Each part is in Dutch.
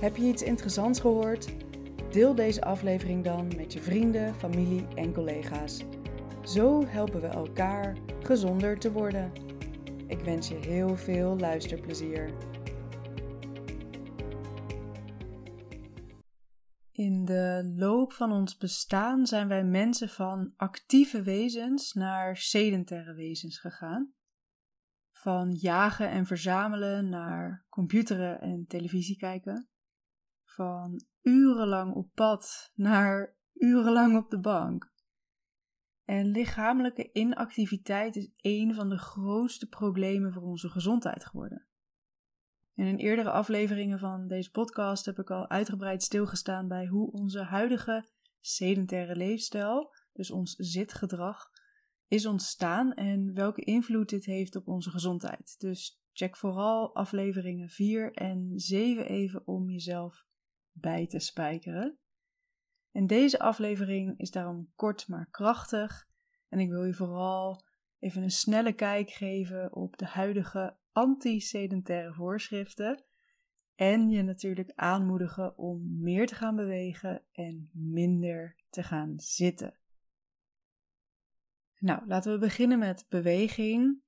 Heb je iets interessants gehoord? Deel deze aflevering dan met je vrienden, familie en collega's. Zo helpen we elkaar gezonder te worden. Ik wens je heel veel luisterplezier. In de loop van ons bestaan zijn wij mensen van actieve wezens naar sedentaire wezens gegaan. Van jagen en verzamelen naar computeren en televisie kijken van urenlang op pad naar urenlang op de bank. En lichamelijke inactiviteit is een van de grootste problemen voor onze gezondheid geworden. En in eerdere afleveringen van deze podcast heb ik al uitgebreid stilgestaan bij hoe onze huidige sedentaire leefstijl, dus ons zitgedrag, is ontstaan en welke invloed dit heeft op onze gezondheid. Dus check vooral afleveringen 4 en 7 even om jezelf bij te spijkeren. En deze aflevering is daarom kort maar krachtig. En ik wil je vooral even een snelle kijk geven op de huidige anti-sedentaire voorschriften. En je natuurlijk aanmoedigen om meer te gaan bewegen en minder te gaan zitten. Nou, laten we beginnen met beweging.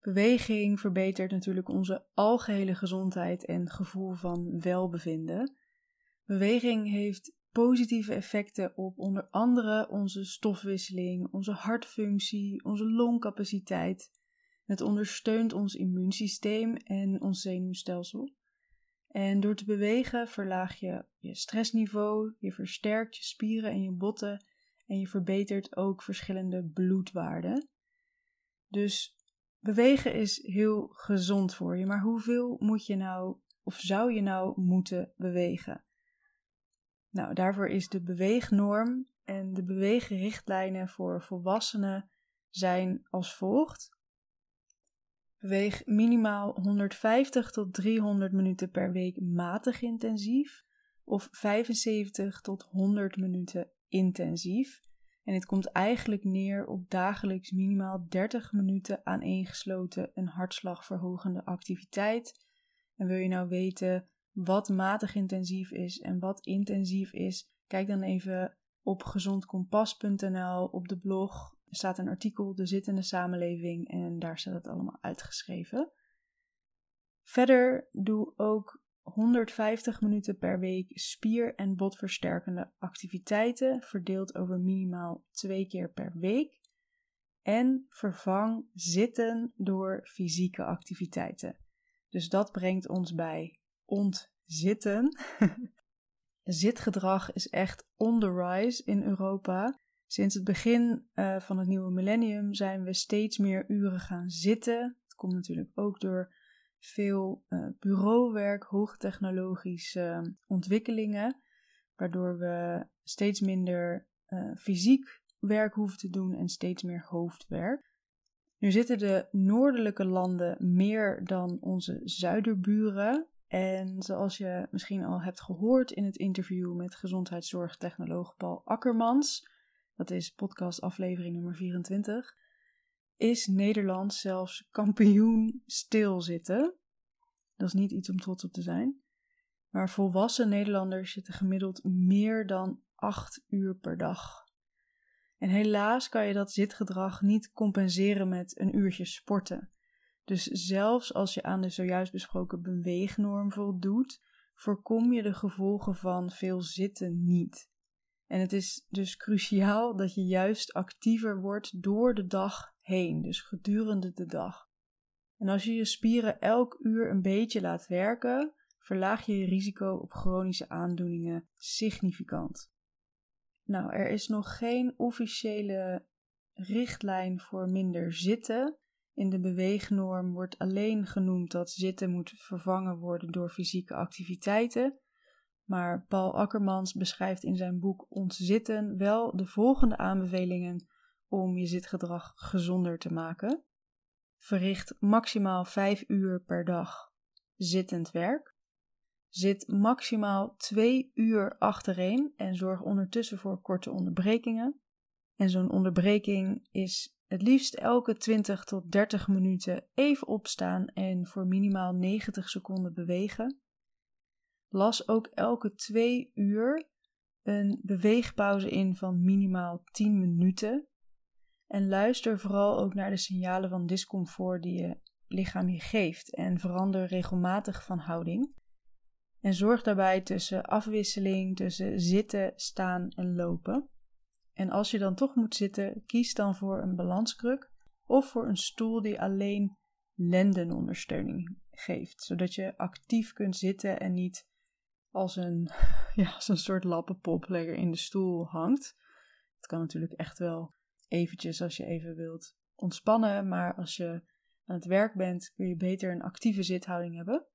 Beweging verbetert natuurlijk onze algehele gezondheid en gevoel van welbevinden. Beweging heeft positieve effecten op onder andere onze stofwisseling, onze hartfunctie, onze longcapaciteit. Het ondersteunt ons immuunsysteem en ons zenuwstelsel. En door te bewegen verlaag je je stressniveau, je versterkt je spieren en je botten en je verbetert ook verschillende bloedwaarden. Dus bewegen is heel gezond voor je, maar hoeveel moet je nou of zou je nou moeten bewegen? Nou, daarvoor is de beweegnorm en de beweegrichtlijnen voor volwassenen zijn als volgt. Beweeg minimaal 150 tot 300 minuten per week matig intensief of 75 tot 100 minuten intensief. En dit komt eigenlijk neer op dagelijks minimaal 30 minuten aaneengesloten een hartslagverhogende activiteit. En wil je nou weten wat matig intensief is en wat intensief is, kijk dan even op gezondkompas.nl op de blog. Er staat een artikel De zittende samenleving en daar staat het allemaal uitgeschreven. Verder doe ook 150 minuten per week spier- en botversterkende activiteiten, verdeeld over minimaal twee keer per week. En vervang zitten door fysieke activiteiten. Dus dat brengt ons bij ontzitten. Zitgedrag is echt on the rise in Europa. Sinds het begin uh, van het nieuwe millennium zijn we steeds meer uren gaan zitten. Het komt natuurlijk ook door veel uh, bureauwerk, hoogtechnologische ontwikkelingen, waardoor we steeds minder uh, fysiek werk hoeven te doen en steeds meer hoofdwerk. Nu zitten de noordelijke landen meer dan onze zuiderburen. En zoals je misschien al hebt gehoord in het interview met gezondheidszorgtechnoloog Paul Akkermans, dat is podcast aflevering nummer 24, is Nederland zelfs kampioen stilzitten. Dat is niet iets om trots op te zijn. Maar volwassen Nederlanders zitten gemiddeld meer dan 8 uur per dag. En helaas kan je dat zitgedrag niet compenseren met een uurtje sporten. Dus zelfs als je aan de zojuist besproken beweegnorm voldoet, voorkom je de gevolgen van veel zitten niet. En het is dus cruciaal dat je juist actiever wordt door de dag heen, dus gedurende de dag. En als je je spieren elk uur een beetje laat werken, verlaag je je risico op chronische aandoeningen significant. Nou, er is nog geen officiële richtlijn voor minder zitten, in de beweegnorm wordt alleen genoemd dat zitten moet vervangen worden door fysieke activiteiten. Maar Paul Akkermans beschrijft in zijn boek Ons Zitten wel de volgende aanbevelingen om je zitgedrag gezonder te maken. Verricht maximaal 5 uur per dag zittend werk. Zit maximaal 2 uur achtereen en zorg ondertussen voor korte onderbrekingen. En zo'n onderbreking is het liefst elke 20 tot 30 minuten even opstaan en voor minimaal 90 seconden bewegen. Las ook elke 2 uur een beweegpauze in van minimaal 10 minuten. En luister vooral ook naar de signalen van discomfort die je lichaam je geeft en verander regelmatig van houding. En zorg daarbij tussen afwisseling tussen zitten, staan en lopen. En als je dan toch moet zitten, kies dan voor een balanskruk of voor een stoel die alleen lendenondersteuning geeft, zodat je actief kunt zitten en niet als een, ja, als een soort lappenpop lekker in de stoel hangt. Het kan natuurlijk echt wel eventjes als je even wilt ontspannen, maar als je aan het werk bent, kun je beter een actieve zithouding hebben.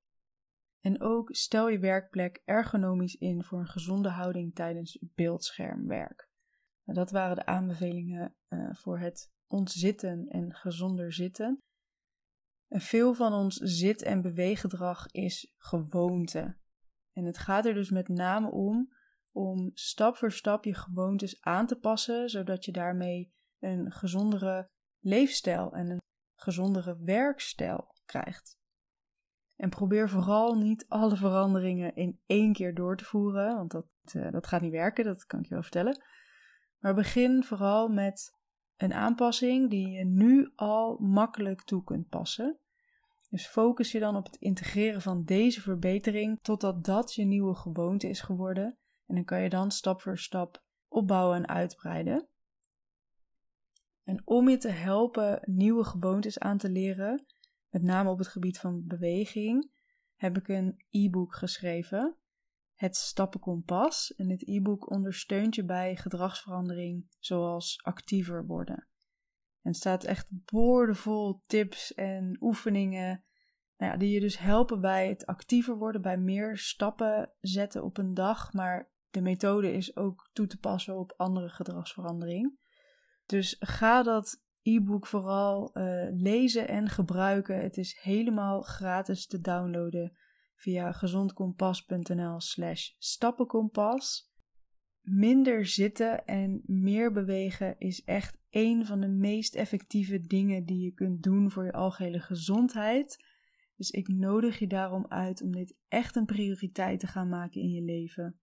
En ook stel je werkplek ergonomisch in voor een gezonde houding tijdens beeldschermwerk. Nou, dat waren de aanbevelingen uh, voor het ontzitten en gezonder zitten. En veel van ons zit- en beweeggedrag is gewoonte. En het gaat er dus met name om om stap voor stap je gewoontes aan te passen, zodat je daarmee een gezondere leefstijl en een gezondere werkstijl krijgt. En probeer vooral niet alle veranderingen in één keer door te voeren, want dat, uh, dat gaat niet werken, dat kan ik je wel vertellen. Maar begin vooral met een aanpassing die je nu al makkelijk toe kunt passen. Dus focus je dan op het integreren van deze verbetering totdat dat je nieuwe gewoonte is geworden. En dan kan je dan stap voor stap opbouwen en uitbreiden. En om je te helpen nieuwe gewoontes aan te leren, met name op het gebied van beweging, heb ik een e-book geschreven. Het Stappenkompas. En dit e-book ondersteunt je bij gedragsverandering, zoals actiever worden. En staat echt boordevol tips en oefeningen nou ja, die je dus helpen bij het actiever worden, bij meer stappen zetten op een dag. Maar de methode is ook toe te passen op andere gedragsverandering. Dus ga dat e-book vooral uh, lezen en gebruiken. Het is helemaal gratis te downloaden via gezondkompas.nl/slash stappenkompas. Minder zitten en meer bewegen is echt een van de meest effectieve dingen die je kunt doen voor je algehele gezondheid. Dus ik nodig je daarom uit om dit echt een prioriteit te gaan maken in je leven.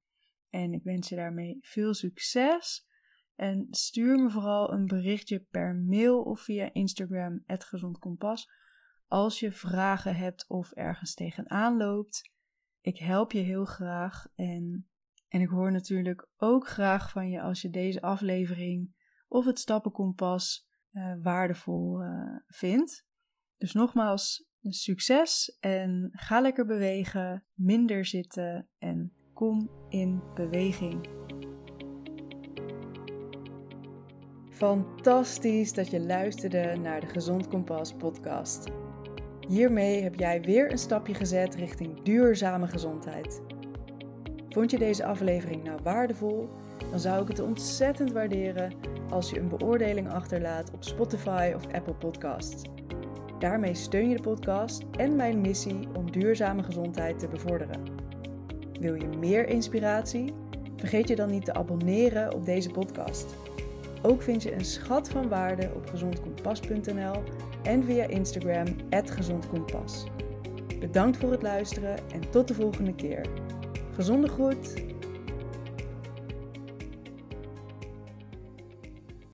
En ik wens je daarmee veel succes. En stuur me vooral een berichtje per mail of via Instagram, gezondkompas, als je vragen hebt of ergens tegenaan loopt. Ik help je heel graag en, en ik hoor natuurlijk ook graag van je als je deze aflevering of het stappenkompas uh, waardevol uh, vindt. Dus nogmaals, succes en ga lekker bewegen, minder zitten en kom in beweging. Fantastisch dat je luisterde naar de Gezond Kompas podcast. Hiermee heb jij weer een stapje gezet richting duurzame gezondheid. Vond je deze aflevering nou waardevol? Dan zou ik het ontzettend waarderen als je een beoordeling achterlaat op Spotify of Apple Podcasts. Daarmee steun je de podcast en mijn missie om duurzame gezondheid te bevorderen. Wil je meer inspiratie? Vergeet je dan niet te abonneren op deze podcast. Ook vind je een schat van waarde op gezondkompas.nl en via Instagram @gezondkompas. Bedankt voor het luisteren en tot de volgende keer. Gezonde groet.